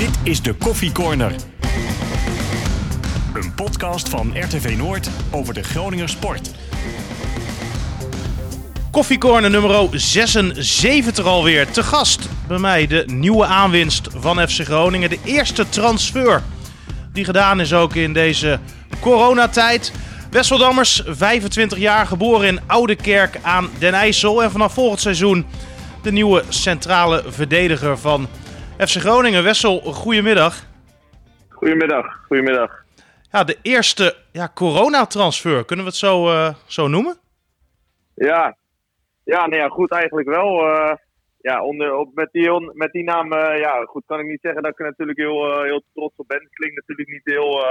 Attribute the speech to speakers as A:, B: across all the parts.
A: Dit is de Koffie Corner. Een podcast van RTV Noord over de Groninger sport.
B: Koffiecorner nummer 76 alweer. Te gast bij mij de nieuwe aanwinst van FC Groningen. De eerste transfer die gedaan is ook in deze coronatijd. Wesseldammers, 25 jaar, geboren in Oudekerk aan Den IJssel. En vanaf volgend seizoen de nieuwe centrale verdediger van FC Groningen. Wessel, goedemiddag.
C: Goedemiddag, goedemiddag.
B: Ja, de eerste ja, coronatransfer, kunnen we het zo, eh, zo noemen?
C: Ja, ja, nou ja, goed eigenlijk wel. eh, ja, onder, op, met, die, on- met die naam, eh, ja, goed kan ik niet zeggen dat ik er natuurlijk heel, heel trots op ben. Klinkt natuurlijk niet heel,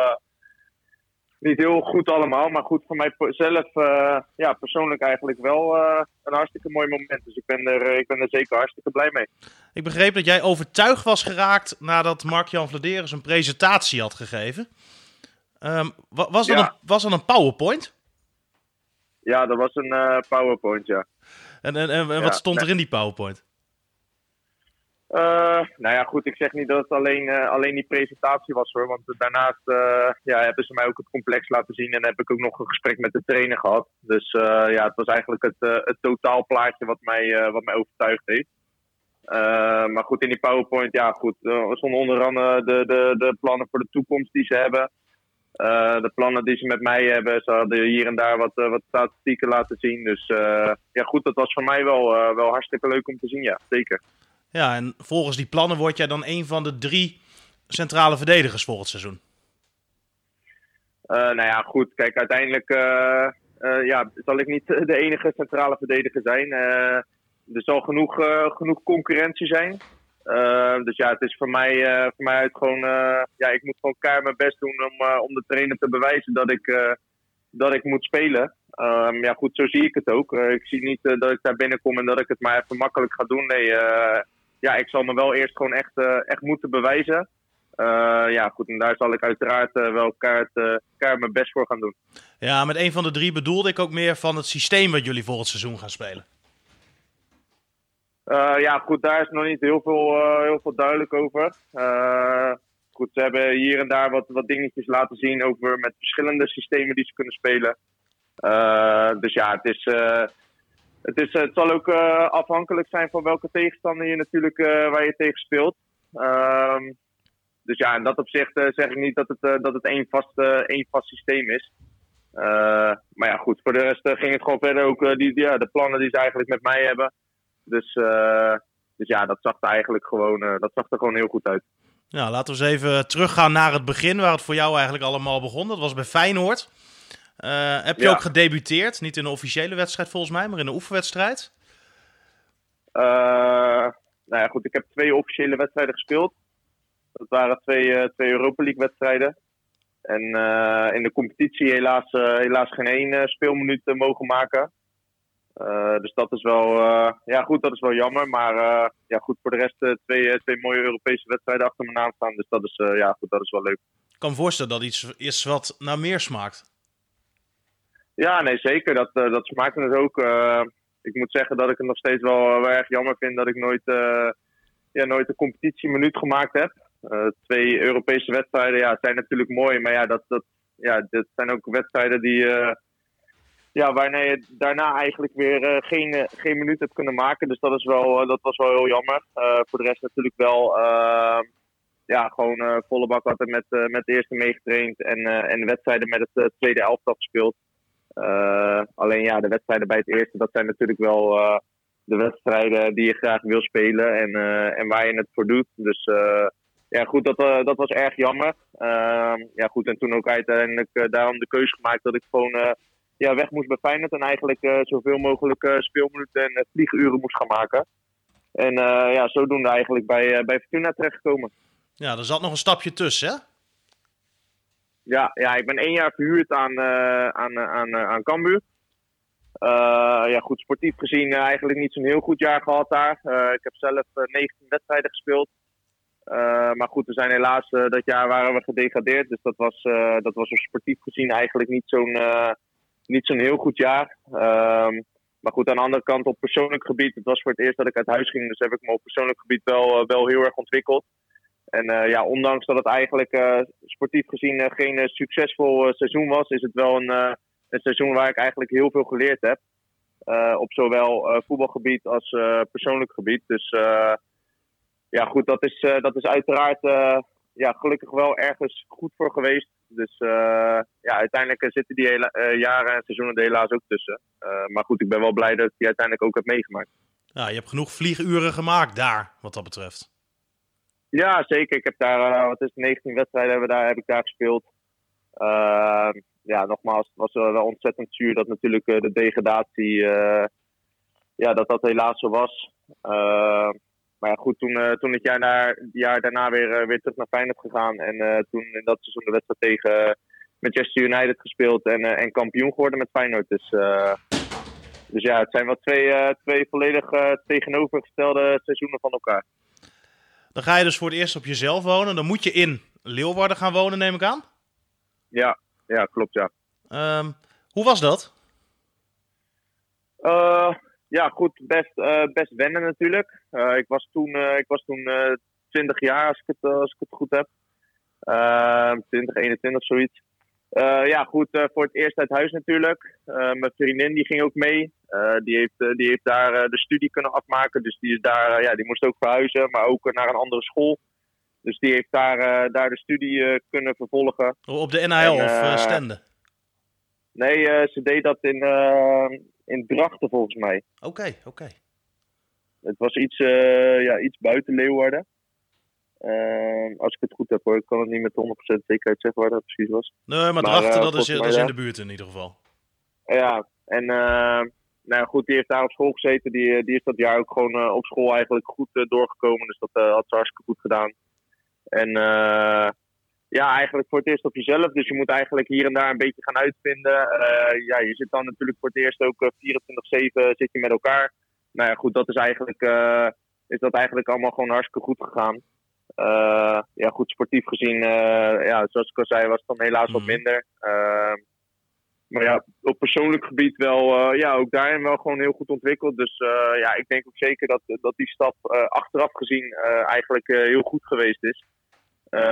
C: niet heel goed allemaal, maar goed, voor mij po- zelf, eh, ja, persoonlijk eigenlijk wel eh, een hartstikke mooi moment. Dus ik ben, er, eh, ik ben er zeker hartstikke blij mee.
B: Ik begreep dat jij overtuigd was geraakt nadat Mark-Jan Vladeris een presentatie had gegeven. Ehm, wa- was, dat
C: Ja.
B: een, was dat een PowerPoint?
C: Ja, dat was een PowerPoint, ja.
B: En, en, en wat
C: Ja,
B: stond er in die PowerPoint?
C: Eh, nou ja, goed, ik zeg niet dat het alleen, eh, alleen die presentatie was hoor. Want daarnaast eh, ja, hebben ze mij ook het complex laten zien. En heb ik ook nog een gesprek met de trainer gehad. Dus ja, het was eigenlijk het, het totaalplaatje wat mij, wat mij overtuigd heeft. Maar goed, in die PowerPoint, ja goed. Er stonden onder andere de, de, de plannen voor de toekomst die ze hebben. De plannen die ze met mij hebben. Ze hadden hier en daar wat, wat statistieken laten zien. Dus ja goed, dat was voor mij wel, wel hartstikke leuk om te zien, ja. Zeker.
B: Ja, en volgens die plannen word jij dan een van de drie centrale verdedigers volgend seizoen.
C: Eh, nou ja, goed. Kijk, uiteindelijk eh, eh, ja, zal ik niet de enige centrale verdediger zijn. Er zal genoeg, genoeg concurrentie zijn. Dus ja, het is voor mij, voor mij uit gewoon... ja, ik moet gewoon keihard mijn best doen om, om de trainer te bewijzen dat ik, dat ik moet spelen. Ehm, ja, goed, zo zie ik het ook. Ik zie niet dat ik daar binnenkom en dat ik het maar even makkelijk ga doen. Nee, ja, ik zal me wel eerst gewoon echt, eh, echt moeten bewijzen. Eh, ja, goed, en daar zal ik uiteraard eh, wel kaart, kaart mijn best voor gaan doen.
B: Ja, met een van de drie bedoelde ik ook meer van het systeem wat jullie volgend seizoen gaan spelen.
C: Ja, goed, daar is nog niet heel veel, heel veel duidelijk over. Goed, ze hebben hier en daar wat, wat dingetjes laten zien over met verschillende systemen die ze kunnen spelen. Dus ja, het, is, het, is, het zal ook eh, afhankelijk zijn van welke tegenstander je natuurlijk eh, waar je tegen speelt. Ehm, dus ja, in dat opzicht eh, zeg ik niet dat het, eh, dat het één, vast, eh, één vast systeem is. Eh, maar ja, goed, voor de rest eh, ging het gewoon verder ook eh, die, die- ja, de plannen die ze eigenlijk met mij hebben. Dus, eh, dus ja, dat zag er eigenlijk gewoon, eh, dat zag er gewoon heel goed uit.
B: Nou, laten we eens even teruggaan naar het begin, waar het voor jou eigenlijk allemaal begon. Dat was bij Feyenoord. Eh, heb je
C: Ja.
B: ook gedebuteerd? Niet in een officiële wedstrijd volgens mij, maar in een oefenwedstrijd.
C: Eh, nou ja, goed, ik heb twee officiële wedstrijden gespeeld. Dat waren twee, eh, twee Europa League wedstrijden. En in de competitie helaas, helaas geen één speelminuut mogen maken. Dus dat is wel, ja goed, dat is wel jammer. Maar ja goed, voor de rest twee, twee mooie Europese wedstrijden achter me aan staan. Dus dat is, ja goed, dat is wel leuk.
B: Ik kan me voorstellen dat iets is wat naar meer smaakt.
C: Ja, nee, zeker. Dat, eh, dat smaakt me dus ook. eh, ik moet zeggen dat ik het nog steeds wel, eh, erg jammer vind dat ik nooit, ja, nooit een competitieminuut gemaakt heb. Twee Europese wedstrijden ja, zijn natuurlijk mooi, maar ja, dat, dat, ja, dat zijn ook wedstrijden die, ja, waarna je daarna eigenlijk weer geen, geen minuut hebt kunnen maken. Dus dat, is wel, dat was wel heel jammer. Voor de rest natuurlijk wel ja, gewoon volle bak altijd met, met de eerste meegetraind en, en wedstrijden met het tweede elftal gespeeld. Eh, alleen ja, de wedstrijden bij het eerste, dat zijn natuurlijk wel eh, de wedstrijden die je graag wil spelen en, eh, en waar je het voor doet. Dus ja, goed, dat, dat was erg jammer. Ehm, ja, goed, en toen ook uiteindelijk daarom de keuze gemaakt dat ik gewoon ja, weg moest bij Feyenoord en eigenlijk zoveel mogelijk eh, speelminuten en vlieguren moest gaan maken. En ja, zodoende eigenlijk bij, bij Fortuna terechtgekomen.
B: Ja, er zat nog een stapje tussen, hè?
C: Ja, ja, ik ben één jaar verhuurd aan, eh aan, eh, aan, eh, aan Cambuur. Ja, goed, sportief gezien eigenlijk niet zo'n heel goed jaar gehad daar. Ik heb zelf eh, 19 wedstrijden gespeeld. Maar goed, we zijn helaas dat jaar waren we gedegradeerd. Dus dat was, eh, dat was sportief gezien eigenlijk niet zo'n niet zo'n heel goed jaar. Ehm, maar goed, aan de andere kant op persoonlijk gebied. Het was voor het eerst dat ik uit huis ging. Dus heb ik me op persoonlijk gebied wel, wel heel erg ontwikkeld. En ja, ondanks dat het eigenlijk sportief gezien geen succesvol seizoen was, is het wel een, een seizoen waar ik eigenlijk heel veel geleerd heb. op zowel voetbalgebied als persoonlijk gebied. Dus ja, goed, dat is, dat is uiteraard ja, gelukkig wel ergens goed voor geweest. Dus ja, uiteindelijk zitten die hele, jaren en seizoenen er helaas ook tussen. maar goed, ik ben wel blij dat ik die uiteindelijk ook heb meegemaakt.
B: Ja, je hebt genoeg vlieguren gemaakt daar, wat dat betreft.
C: Ja, zeker. Ik heb daar, wat is 19 wedstrijden hebben daar, heb ik daar gespeeld. Uh, ja, nogmaals, het was wel ontzettend zuur dat natuurlijk de degradatie, ja, dat dat helaas zo was. maar ja, goed, toen, toen het jaar, daar, jaar daarna weer, weer terug naar Feyenoord gegaan. En toen in dat seizoen de wedstrijd tegen Manchester United gespeeld en, en kampioen geworden met Feyenoord. Dus dus ja, het zijn wel twee, uh, twee volledig uh, tegenovergestelde seizoenen van elkaar.
B: Dan ga je dus voor het eerst op jezelf wonen. Dan moet je in Leeuwarden gaan wonen, neem ik aan?
C: Ja, ja klopt ja.
B: Um, hoe was dat?
C: Uh, ja, goed. Best, best wennen natuurlijk. ik was toen, ik was toen 20 jaar, als ik het, als ik het goed heb. 20, 21 zoiets. Uh, ja, goed, uh, voor het eerst uit huis natuurlijk. Uh, mijn vriendin die ging ook mee. die, heeft, die heeft daar de studie kunnen afmaken. Dus die, is daar, ja, die moest ook verhuizen, maar ook naar een andere school. Dus die heeft daar, daar de studie kunnen vervolgen.
B: Op de NHL of Stende?
C: Nee, ze deed dat in, in Drachten volgens mij.
B: Oké, oké.
C: Het was iets, ja, iets buiten Leeuwarden. Uh, als ik het goed heb hoor, ik kan het niet met 100% zekerheid zeggen waar dat precies was.
B: Nee, maar, maar uh, dat, is, dat is in de buurt in ieder geval.
C: Ja, en uh, nou goed, die heeft daar op school gezeten. Die, die is dat jaar ook gewoon eh, op school eigenlijk goed doorgekomen. Dus dat had ze hartstikke goed gedaan. En ja, eigenlijk voor het eerst op jezelf. Dus je moet eigenlijk hier en daar een beetje gaan uitvinden. ja, je zit dan natuurlijk voor het eerst ook 24-7 zit je met elkaar. Nou ja, goed, dat is eigenlijk, is dat eigenlijk allemaal gewoon hartstikke goed gegaan. Uh, ja, goed, sportief gezien, uh, ja, zoals ik al zei, was het dan helaas wat mhm. minder. Uh, maar ja, op persoonlijk gebied wel, ja, ook daarin wel gewoon heel goed ontwikkeld. Dus ja, ik denk ook zeker dat, dat die stap achteraf gezien eigenlijk heel goed geweest is.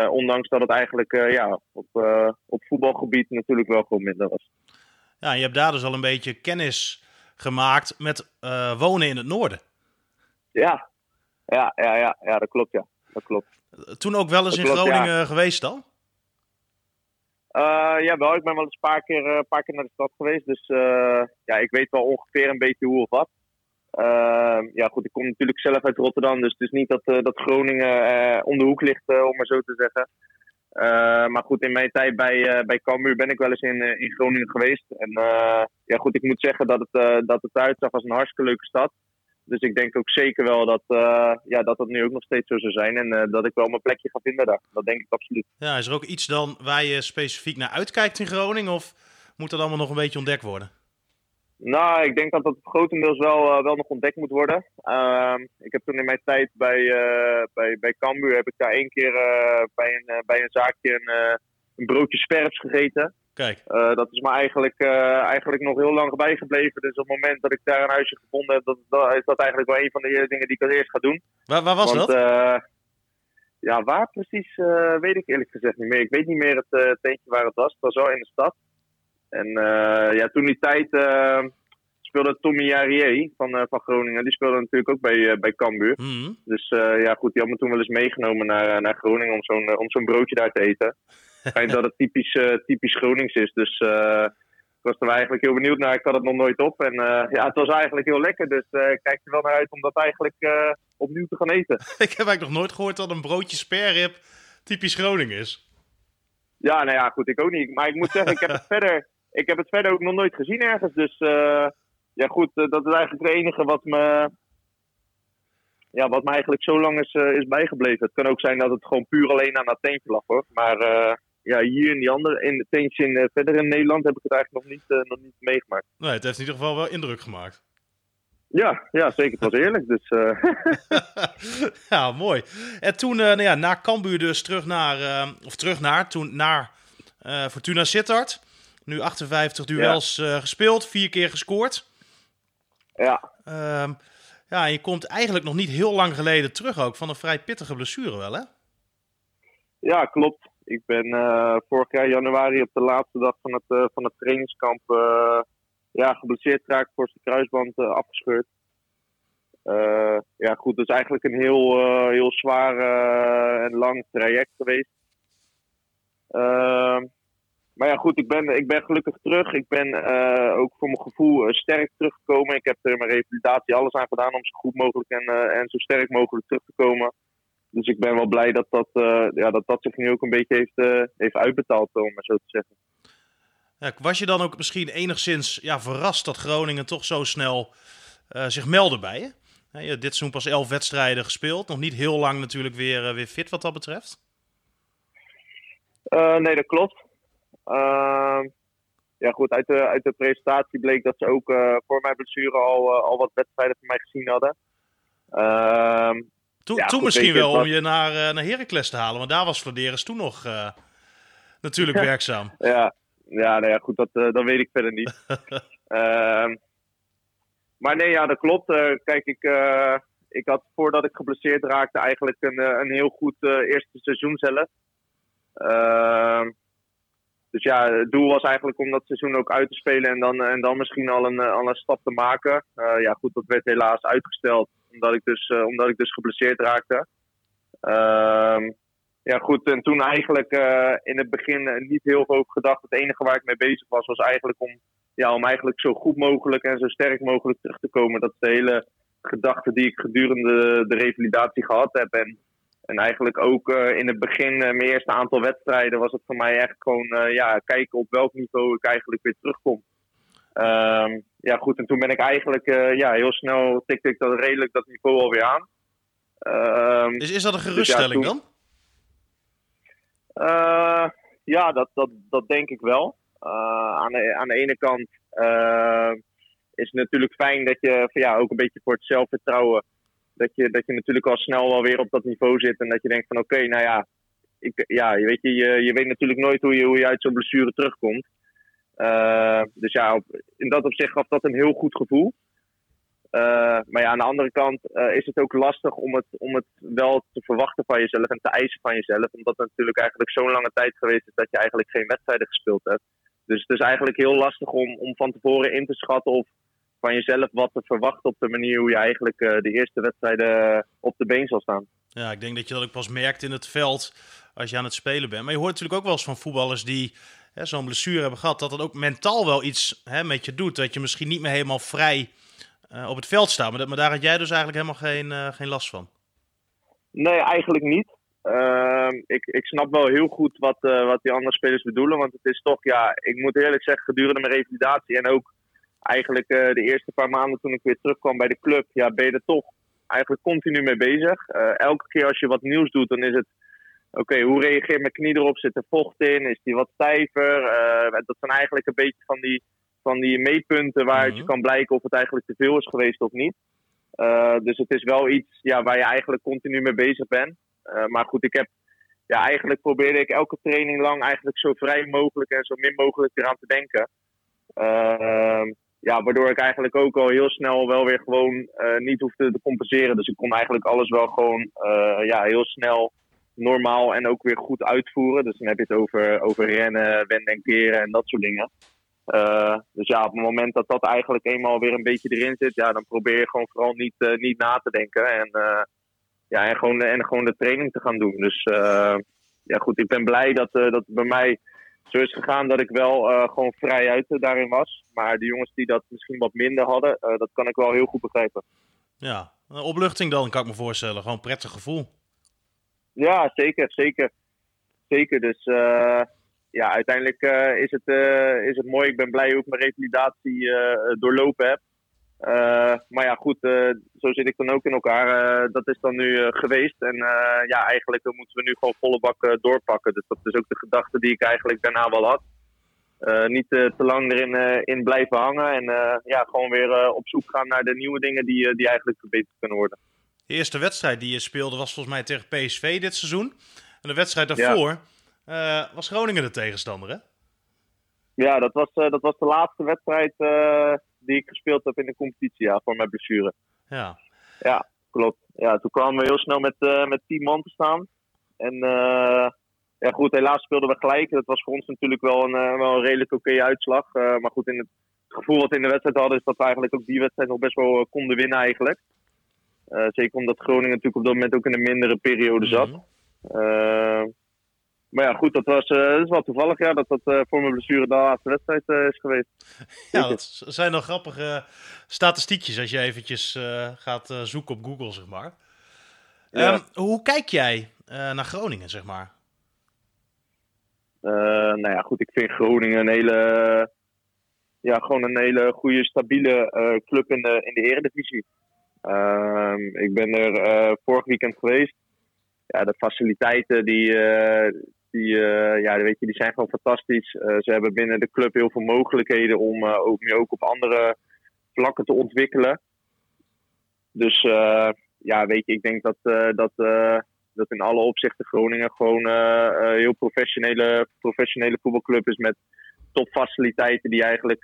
C: ondanks dat het eigenlijk ja, op, op voetbalgebied natuurlijk wel gewoon minder was.
B: Ja, je hebt daar dus al een beetje kennis gemaakt met wonen in het noorden.
C: Ja, ja, ja, ja, ja dat klopt ja dat klopt.
B: Toen ook wel eens in Groningen geweest dan?
C: Uh, ja, wel. Ik ben wel eens een paar keer, uh, paar keer naar de stad geweest. Dus uh, ja, ik weet wel ongeveer een beetje hoe of wat. ja, goed, ik kom natuurlijk zelf uit Rotterdam. Dus het is niet dat, dat Groningen om de hoek ligt, om maar zo te zeggen. maar goed, in mijn tijd bij, bij Cambuur ben ik wel eens in, in Groningen geweest. En ja, goed, ik moet zeggen dat het, dat het uitzag als een hartstikke leuke stad. Dus ik denk ook zeker wel dat, uh, ja, dat dat nu ook nog steeds zo zou zijn. En uh, dat ik wel mijn plekje ga vinden daar. Dat denk ik absoluut.
B: Ja, is er ook iets dan waar je specifiek naar uitkijkt in Groningen? Of moet dat allemaal nog een beetje ontdekt worden?
C: Nou, ik denk dat dat grotendeels wel, uh, wel nog ontdekt moet worden. Ehm, ik heb toen in mijn tijd bij, bij, bij Cambuur... heb ik daar één keer bij, een, bij een zaakje een, een broodje sperps gegeten.
B: Kijk.
C: Uh, dat is me eigenlijk, uh, eigenlijk nog heel lang bijgebleven. Dus op het moment dat ik daar een huisje gevonden heb, dat, dat, is dat eigenlijk wel een van de dingen die ik als eerst ga doen.
B: Waar, waar was
C: Want,
B: dat?
C: Uh, ja, waar precies weet ik eerlijk gezegd niet meer. Ik weet niet meer het teentje waar het was. Het was wel in de stad. En ja, toen die tijd speelde Tommy Jarier van, van Groningen. Die speelde natuurlijk ook bij, bij Cambuur.
B: Mm.
C: Dus ja, goed, die had me toen wel eens meegenomen naar, naar Groningen om zo'n om zo'n broodje daar te eten schijnt dat het typisch, uh, typisch Gronings is. Dus uh, ik was er eigenlijk heel benieuwd naar. Ik had het nog nooit op. En uh, ja, het was eigenlijk heel lekker. Dus ik kijk er wel naar uit om dat eigenlijk opnieuw te gaan eten.
B: ik heb eigenlijk nog nooit gehoord dat een broodje sperrip typisch Groningen is.
C: Ja, nou ja, goed, ik ook niet. Maar ik moet zeggen, ik heb het verder, ik heb het verder ook nog nooit gezien ergens. Dus ja, goed, dat is eigenlijk het enige wat me, ja, wat me eigenlijk zo lang is, is bijgebleven. Het kan ook zijn dat het gewoon puur alleen aan dat teentje lag hoor. Maar ja, hier in die andere, in het teentje in, uh, verder in Nederland heb ik het eigenlijk nog niet, uh, nog niet meegemaakt.
B: Nee, het heeft in ieder geval wel indruk gemaakt.
C: Ja, ja zeker. Het was eerlijk. Dus, uh...
B: ja, mooi. En toen, nou ja, na Cambuur dus terug naar, of terug naar, toen naar Fortuna Sittard. Nu 58 duels ja. gespeeld, vier keer gescoord.
C: Ja.
B: Ehm, ja, je komt eigenlijk nog niet heel lang geleden terug ook van een vrij pittige blessure wel, hè?
C: Ja, klopt. Ik ben vorig jaar januari op de laatste dag van het, van het trainingskamp ja, geblesseerd geraakt, voor zijn kruisband afgescheurd. ja, goed, het is eigenlijk een heel, heel zwaar en lang traject geweest. Ehm, maar ja, goed, ik ben, ik ben gelukkig terug. Ik ben uh, ook voor mijn gevoel uh, sterk teruggekomen. Ik heb er mijn revalidatie alles aan gedaan om zo goed mogelijk en, uh, en zo sterk mogelijk terug te komen. Dus ik ben wel blij dat dat, ja, dat, dat zich nu ook een beetje heeft, heeft uitbetaald, om maar zo te zeggen.
B: Ja, was je dan ook misschien enigszins ja, verrast dat Groningen toch zo snel zich meldde bij je? Ja, je dit seizoen pas elf wedstrijden gespeeld. Nog niet heel lang natuurlijk weer, weer fit wat dat betreft.
C: nee, dat klopt. Ehm, ja, goed, uit de, uit de presentatie bleek dat ze ook uh, voor mijn blessure al, al wat wedstrijden van mij gezien hadden.
B: Uh, toen ja, toen misschien wel om je naar, uh, naar Heracles te halen, want daar was Vladeris toen nog natuurlijk werkzaam.
C: ja, ja, nou ja, goed, dat, dat weet ik verder niet. Ehm, maar nee, ja, dat klopt. kijk, ik, ik had voordat ik geblesseerd raakte eigenlijk een, een heel goed eerste seizoen zelf. Ehm dus ja, het doel was eigenlijk om dat seizoen ook uit te spelen en dan, en dan misschien al een, al een stap te maken. Uh, ja, goed, dat werd helaas uitgesteld omdat ik dus, uh, omdat ik dus geblesseerd raakte. Uh, ja, goed, en toen eigenlijk uh, in het begin niet heel veel gedacht. Het enige waar ik mee bezig was, was eigenlijk om, ja, om eigenlijk zo goed mogelijk en zo sterk mogelijk terug te komen. Dat is de hele gedachte die ik gedurende de revalidatie gehad heb. En en eigenlijk ook in het begin, uh, mijn eerste aantal wedstrijden, was het voor mij echt gewoon ja, kijken op welk niveau ik eigenlijk weer terugkom. Um, ja, goed. En toen ben ik eigenlijk ja, heel snel tikte ik dat redelijk dat niveau alweer aan.
B: Um, is, is dat een geruststelling dus ja, toen,
C: dan? ja, dat, dat, dat denk ik wel. aan, de, aan de ene kant is het natuurlijk fijn dat je ja, ook een beetje voor het zelfvertrouwen dat je, dat je natuurlijk al snel wel weer op dat niveau zit. En dat je denkt van oké, nou ja, ik, ja je, weet, je, je, weet natuurlijk nooit hoe je, hoe je uit zo'n blessure terugkomt. Uh, dus ja, in dat opzicht gaf dat een heel goed gevoel. Uh, maar ja, aan de andere kant uh, is het ook lastig om het, om het wel te verwachten van jezelf en te eisen van jezelf. Omdat het natuurlijk eigenlijk zo'n lange tijd geweest is dat je eigenlijk geen wedstrijden gespeeld hebt. Dus het is eigenlijk heel lastig om, om van tevoren in te schatten of, van jezelf wat te verwachten op de manier hoe je eigenlijk de eerste wedstrijden eh, op de been zal staan.
B: Ja, ik denk dat je dat ook pas merkt in het veld als je aan het spelen bent. Maar je hoort natuurlijk ook wel eens van voetballers die zo'n blessure hebben gehad, dat dat ook mentaal wel iets hè, met je doet. Dat je misschien niet meer helemaal vrij uh, op het veld staat. Maar, maar, daar had jij dus eigenlijk helemaal geen, uh, geen last van.
C: Nee, eigenlijk niet. Uh, ik, ik snap wel heel goed wat, wat die andere spelers bedoelen. Want het is toch, ja, ik moet eerlijk zeggen, gedurende mijn revalidatie en ook eigenlijk de eerste paar maanden toen ik weer terugkwam bij de club, ja, ben je er toch eigenlijk continu mee bezig. Elke keer als je wat nieuws doet, dan is het oké, hoe reageert mijn knie erop? Zit er vocht in? Is die wat stijver? Uh, dat zijn eigenlijk een beetje van die, van die meetpunten waaruit mm je kan blijken of het eigenlijk te veel is geweest of niet. dus het is wel iets ja, waar je eigenlijk continu mee bezig bent. maar goed, ik heb ja, eigenlijk probeerde ik elke training lang eigenlijk zo vrij mogelijk en zo min mogelijk eraan te denken. Uh, ja, waardoor ik eigenlijk ook al heel snel wel weer gewoon uh, niet hoefde te compenseren. Dus ik kon eigenlijk alles wel gewoon uh, ja, heel snel normaal en ook weer goed uitvoeren. Dus dan heb je het over, over rennen, wenden en keren en dat soort dingen. Uh, dus ja, op het moment dat dat eigenlijk eenmaal weer een beetje erin zit, ja, dan probeer je gewoon vooral niet, niet na te denken. En, ja, en, gewoon, en gewoon de training te gaan doen. Dus ja, goed, ik ben blij dat, dat bij mij zo is gegaan dat ik wel gewoon vrijuit daarin was. Maar de jongens die dat misschien wat minder hadden, dat kan ik wel heel goed begrijpen.
B: Ja, een opluchting dan, kan ik me voorstellen. Gewoon prettig gevoel.
C: Ja, zeker, zeker. Zeker, dus uh, ja, uiteindelijk is, het, is het mooi. Ik ben blij hoe ik mijn revalidatie doorlopen heb. Maar ja, goed, zo zit ik dan ook in elkaar. Dat is dan nu geweest. En ja, eigenlijk moeten we nu gewoon volle bak doorpakken. Dus dat is ook de gedachte die ik eigenlijk daarna wel had. niet te lang erin in blijven hangen. En ja, gewoon weer op zoek gaan naar de nieuwe dingen die, die eigenlijk verbeterd kunnen worden.
B: De eerste wedstrijd die je speelde was volgens mij tegen PSV dit seizoen. En de wedstrijd daarvoor was Groningen de tegenstander, hè?
C: Ja, dat was, dat was de laatste wedstrijd die ik gespeeld heb in de competitie, ja, voor mijn blessure.
B: Ja.
C: Ja, klopt. Ja, toen kwamen we heel snel met, met tien man te staan. En ja, goed, helaas speelden we gelijk. Dat was voor ons natuurlijk wel een, wel een redelijk oké uitslag. maar goed, in het gevoel wat we in de wedstrijd hadden, is dat we eigenlijk ook die wedstrijd nog best wel konden winnen eigenlijk. Zeker omdat Groningen natuurlijk op dat moment ook in een mindere periode zat. Mm maar ja, goed, dat was, uh, dat is wel toevallig ja, dat dat uh, voor mijn blessure de laatste wedstrijd uh, is geweest.
B: Ja, dat zijn nog grappige statistiekjes als je eventjes gaat zoeken op Google, zeg maar. Ja. Um, hoe kijk jij naar Groningen, zeg maar?
C: nou ja, goed, ik vind Groningen een hele, ja, gewoon een hele goede, stabiele club in de, in de eredivisie. Ehm, ik ben er vorig weekend geweest ja, de faciliteiten die, die, uh, ja, weet je, die zijn gewoon fantastisch. Ze hebben binnen de club heel veel mogelijkheden om ook, nu ook op andere vlakken te ontwikkelen. Dus ja, weet je, ik denk dat, dat, dat in alle opzichten Groningen gewoon een heel professionele, professionele voetbalclub is met topfaciliteiten die eigenlijk,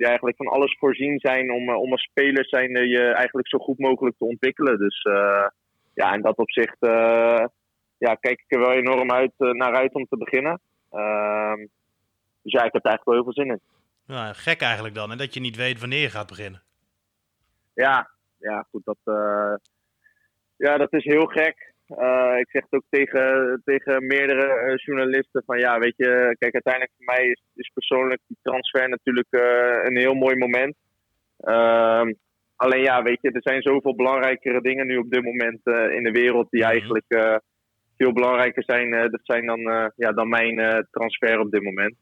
C: die eigenlijk van alles voorzien zijn om, om als speler zijn je eigenlijk zo goed mogelijk te ontwikkelen. Dus ja, in dat opzicht ja, kijk ik er wel enorm uit, naar uit om te beginnen. Uh, dus ja, ik heb er eigenlijk wel heel veel zin in.
B: Nou, gek eigenlijk dan, en dat je niet weet wanneer je gaat beginnen.
C: Ja, ja goed, dat, ja, dat is heel gek. Uh, ik zeg het ook tegen, tegen meerdere journalisten van ja, weet je, kijk, uiteindelijk voor mij is, is persoonlijk die transfer natuurlijk een heel mooi moment. Ehm, alleen ja, weet je, er zijn zoveel belangrijkere dingen nu op dit moment in de wereld die mhm. eigenlijk veel belangrijker zijn, eh, dat zijn dan, eh, ja, dan mijn eh, transfer op dit moment.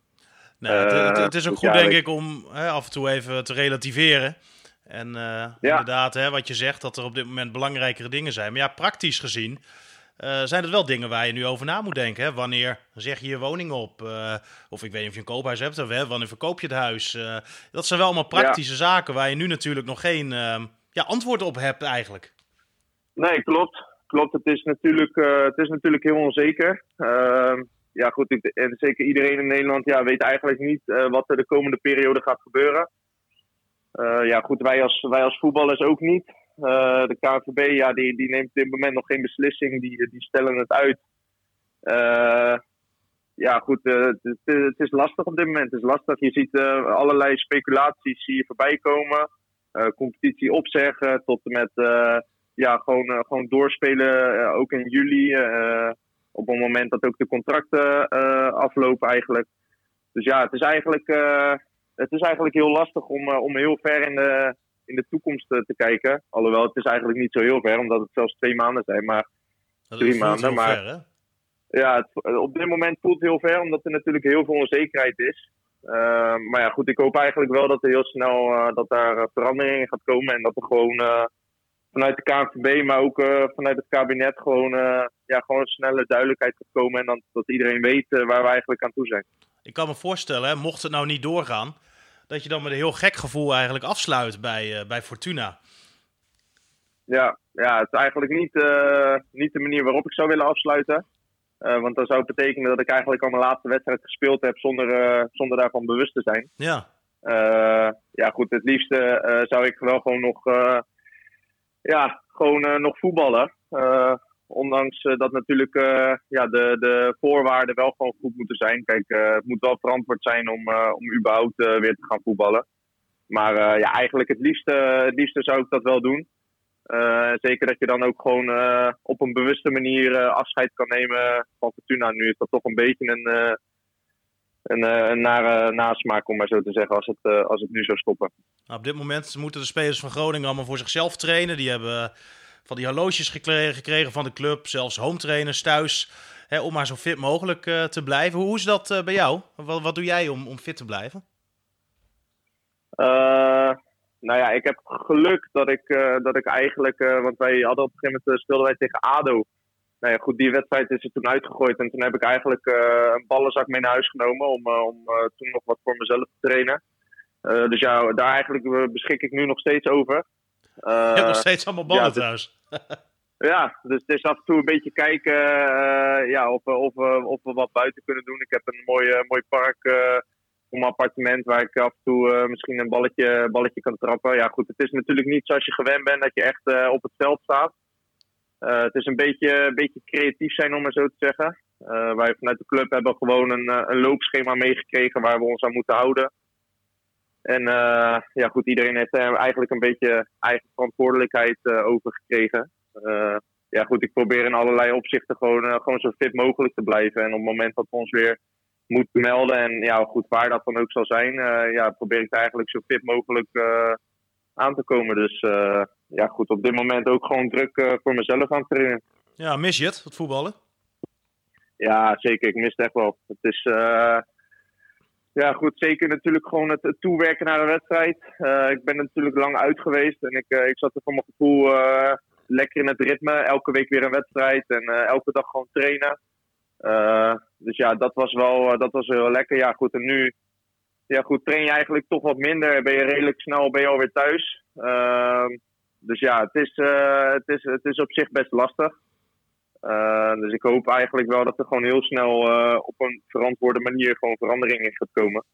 B: Nou, het, het, is ook goed, denk ik, om hè, af en toe even te relativeren. En ja. inderdaad, hè, wat je zegt, dat er op dit moment belangrijkere dingen zijn. Maar ja, praktisch gezien zijn het wel dingen waar je nu over na moet denken. Hè? Wanneer zeg je je woning op? of ik weet niet of je een koophuis hebt, of hè, wanneer verkoop je het huis? dat zijn wel allemaal praktische zaken waar je nu natuurlijk nog geen ehm, ja, antwoord op hebt eigenlijk.
C: Nee, klopt klopt, het is natuurlijk, het is natuurlijk heel onzeker. Uh, ja, goed, ik, en zeker iedereen in Nederland ja, weet eigenlijk niet wat er de komende periode gaat gebeuren. Uh, ja, goed, wij als, wij als voetballers ook niet. de KNVB ja, die, die neemt op dit moment nog geen beslissing, die, die stellen het uit. ja, goed, het, het, is lastig op dit moment. Het is lastig. Je ziet allerlei speculaties je voorbij komen. competitie opzeggen tot en met ja, gewoon, gewoon doorspelen, ook in juli. Op het moment dat ook de contracten aflopen eigenlijk. Dus ja, het is eigenlijk, het is eigenlijk heel lastig om, om heel ver in de, in de toekomst te kijken. Alhoewel, het is eigenlijk niet zo heel ver, omdat het zelfs twee maanden zijn. Maar
B: dat drie maanden. Maar ver,
C: ja, het, op dit moment voelt het heel ver, omdat er natuurlijk heel veel onzekerheid is. maar ja, goed, ik hoop eigenlijk wel dat er heel snel dat daar verandering in gaat komen. En dat er gewoon vanuit de KNVB, maar ook uh, vanuit het kabinet gewoon, uh, ja, gewoon snelle duidelijkheid gaat komen. En dan, dat iedereen weet uh, waar we eigenlijk aan toe zijn.
B: Ik kan me voorstellen, hè, mocht het nou niet doorgaan, dat je dan met een heel gek gevoel eigenlijk afsluit bij, bij Fortuna.
C: Ja, ja, het is eigenlijk niet, niet de manier waarop ik zou willen afsluiten. want dat zou betekenen dat ik eigenlijk al mijn laatste wedstrijd gespeeld heb zonder, zonder daarvan bewust te zijn.
B: Ja.
C: ja, goed, het liefste zou ik wel gewoon nog ja, gewoon nog voetballen. Ondanks uh, dat natuurlijk ja, de, de voorwaarden wel gewoon goed moeten zijn. Kijk, het moet wel verantwoord zijn om, om überhaupt weer te gaan voetballen. Maar ja, eigenlijk het liefste, liefste zou ik dat wel doen. zeker dat je dan ook gewoon op een bewuste manier afscheid kan nemen van Fortuna. Nu is dat toch een beetje een, een, een nare nasmaak, om maar zo te zeggen, als het, als het nu zou stoppen.
B: Nou, op dit moment moeten de spelers van Groningen allemaal voor zichzelf trainen. Die hebben van die horloges gekregen van de club, zelfs home trainers thuis. Hè, om maar zo fit mogelijk uh, te blijven. Hoe is dat uh, bij jou? Wat, wat doe jij om, om fit te blijven?
C: Uh, nou ja, ik heb geluk dat ik, dat ik eigenlijk... want wij hadden op een gegeven moment speelden wij tegen ADO. Nou ja, goed, die wedstrijd is er toen uitgegooid. En toen heb ik eigenlijk een ballenzak mee naar huis genomen... om, om toen nog wat voor mezelf te trainen. Dus ja, daar eigenlijk eh, beschik ik nu nog steeds over.
B: Uh, Je hebt nog steeds allemaal ballen ja, trouwens.
C: ja, dus het is af en toe een beetje kijken uh, ja, of, of, of, we wat buiten kunnen doen. Ik heb een mooi, mooi park voor mijn appartement waar ik af en toe misschien een balletje, balletje kan trappen. Ja, goed, het is natuurlijk niet zoals je gewend bent dat je echt op het veld staat. het is een beetje, een beetje creatief zijn, om maar zo te zeggen. wij vanuit de club hebben gewoon een, een loopschema meegekregen waar we ons aan moeten houden. En ja, goed, iedereen heeft er eigenlijk een beetje eigen verantwoordelijkheid over gekregen. ja, goed, ik probeer in allerlei opzichten gewoon, gewoon zo fit mogelijk te blijven. En op het moment dat we ons weer moeten melden, en ja, goed, waar dat dan ook zal zijn, ja, probeer ik eigenlijk zo fit mogelijk aan te komen. Dus uh, ja, goed, op dit moment ook gewoon druk voor mezelf aan het trainen.
B: Ja, mis je het, het voetballen?
C: Ja, zeker. Ik mis het echt wel. Het is, ja goed, zeker natuurlijk gewoon het, toewerken naar een wedstrijd. ik ben natuurlijk lang uit geweest en ik, ik zat er voor mijn gevoel lekker in het ritme. Elke week weer een wedstrijd en elke dag gewoon trainen. dus ja, dat was wel dat was heel lekker. Ja, goed, en nu ja, goed, train je eigenlijk toch wat minder. Ben je redelijk snel ben je alweer thuis. Uh, dus ja, het is, het, is, het is op zich best lastig. Uh, dus ik hoop eigenlijk wel dat er gewoon heel snel uh, op een verantwoorde manier gewoon verandering in gaat komen.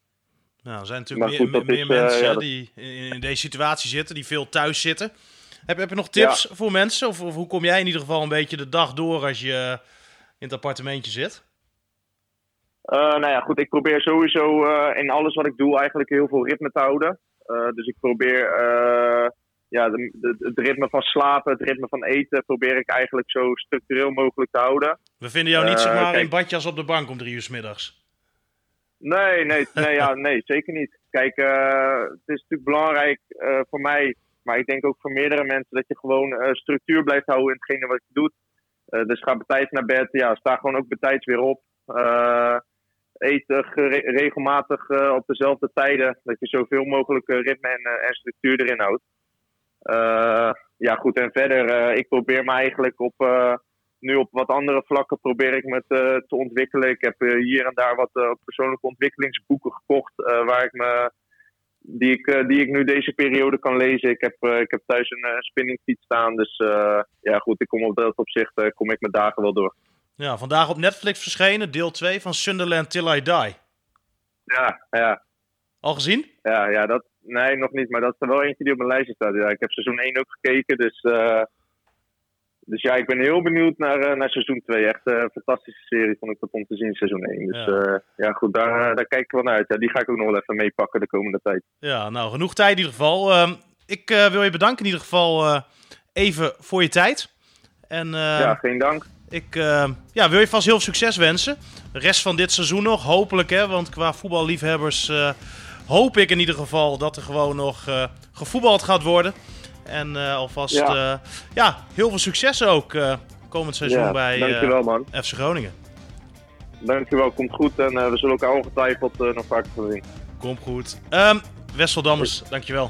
B: Nou, er zijn natuurlijk goed, meer, meer is, mensen ja, die in deze situatie zitten, die veel thuis zitten. Heb, heb je nog tips ja. voor mensen? Of, of, hoe kom jij in ieder geval een beetje de dag door als je in het appartementje zit?
C: Nou ja, goed, ik probeer sowieso in alles wat ik doe eigenlijk heel veel ritme te houden. Dus ik probeer ja, de, de, het ritme van slapen, het ritme van eten, probeer ik eigenlijk zo structureel mogelijk te houden.
B: We vinden jou niet zeg maar kijk, in badjas op de bank om drie uur s middags.
C: Nee, nee, nee, ja, nee zeker niet. Kijk, het is natuurlijk belangrijk voor mij, maar ik denk ook voor meerdere mensen, dat je gewoon structuur blijft houden in hetgene wat je doet. dus ga betijds naar bed, ja, sta gewoon ook betijds weer op eten regelmatig uh, op dezelfde tijden. Dat je zoveel mogelijk uh, ritme en, uh, en, structuur erin houdt. Ja, goed. En verder, ik probeer me eigenlijk op, nu op wat andere vlakken probeer ik me te, te ontwikkelen. Ik heb hier en daar wat persoonlijke ontwikkelingsboeken gekocht. waar ik me, die, ik, die ik nu deze periode kan lezen. Ik heb, ik heb thuis een, een spinningfiets staan. Dus ja, goed. Ik kom op dat opzicht kom ik mijn dagen wel door.
B: Ja, vandaag op Netflix verschenen, deel 2 van Sunderland Till I Die.
C: Ja, ja.
B: Al gezien?
C: Ja, ja dat, nee, nog niet. Maar dat is er wel eentje die op mijn lijstje staat. Ja, ik heb seizoen 1 ook gekeken, dus... Uh, dus ja, ik ben heel benieuwd naar, uh, naar seizoen 2. Echt een uh, fantastische serie vond ik dat om te zien, seizoen 1. Dus ja, ja goed, daar, daar kijk ik wel naar uit. Ja, die ga ik ook nog wel even meepakken de komende tijd.
B: Ja, nou, genoeg tijd in ieder geval. Uh, ik wil je bedanken in ieder geval even voor je tijd. En,
C: ja, geen dank.
B: Ik uh, ja, wil je vast heel veel succes wensen. De rest van dit seizoen nog, hopelijk hè. Want qua voetballiefhebbers uh, hoop ik in ieder geval dat er gewoon nog uh, gevoetbald gaat worden. En alvast ja. ja. heel veel succes ook komend seizoen ja, bij
C: dankjewel, man.
B: FC Groningen.
C: Dankjewel, komt goed. En we zullen elkaar ongetwijfeld nog vaker zien.
B: Komt goed. Um, Wessel Dammers, dankjewel.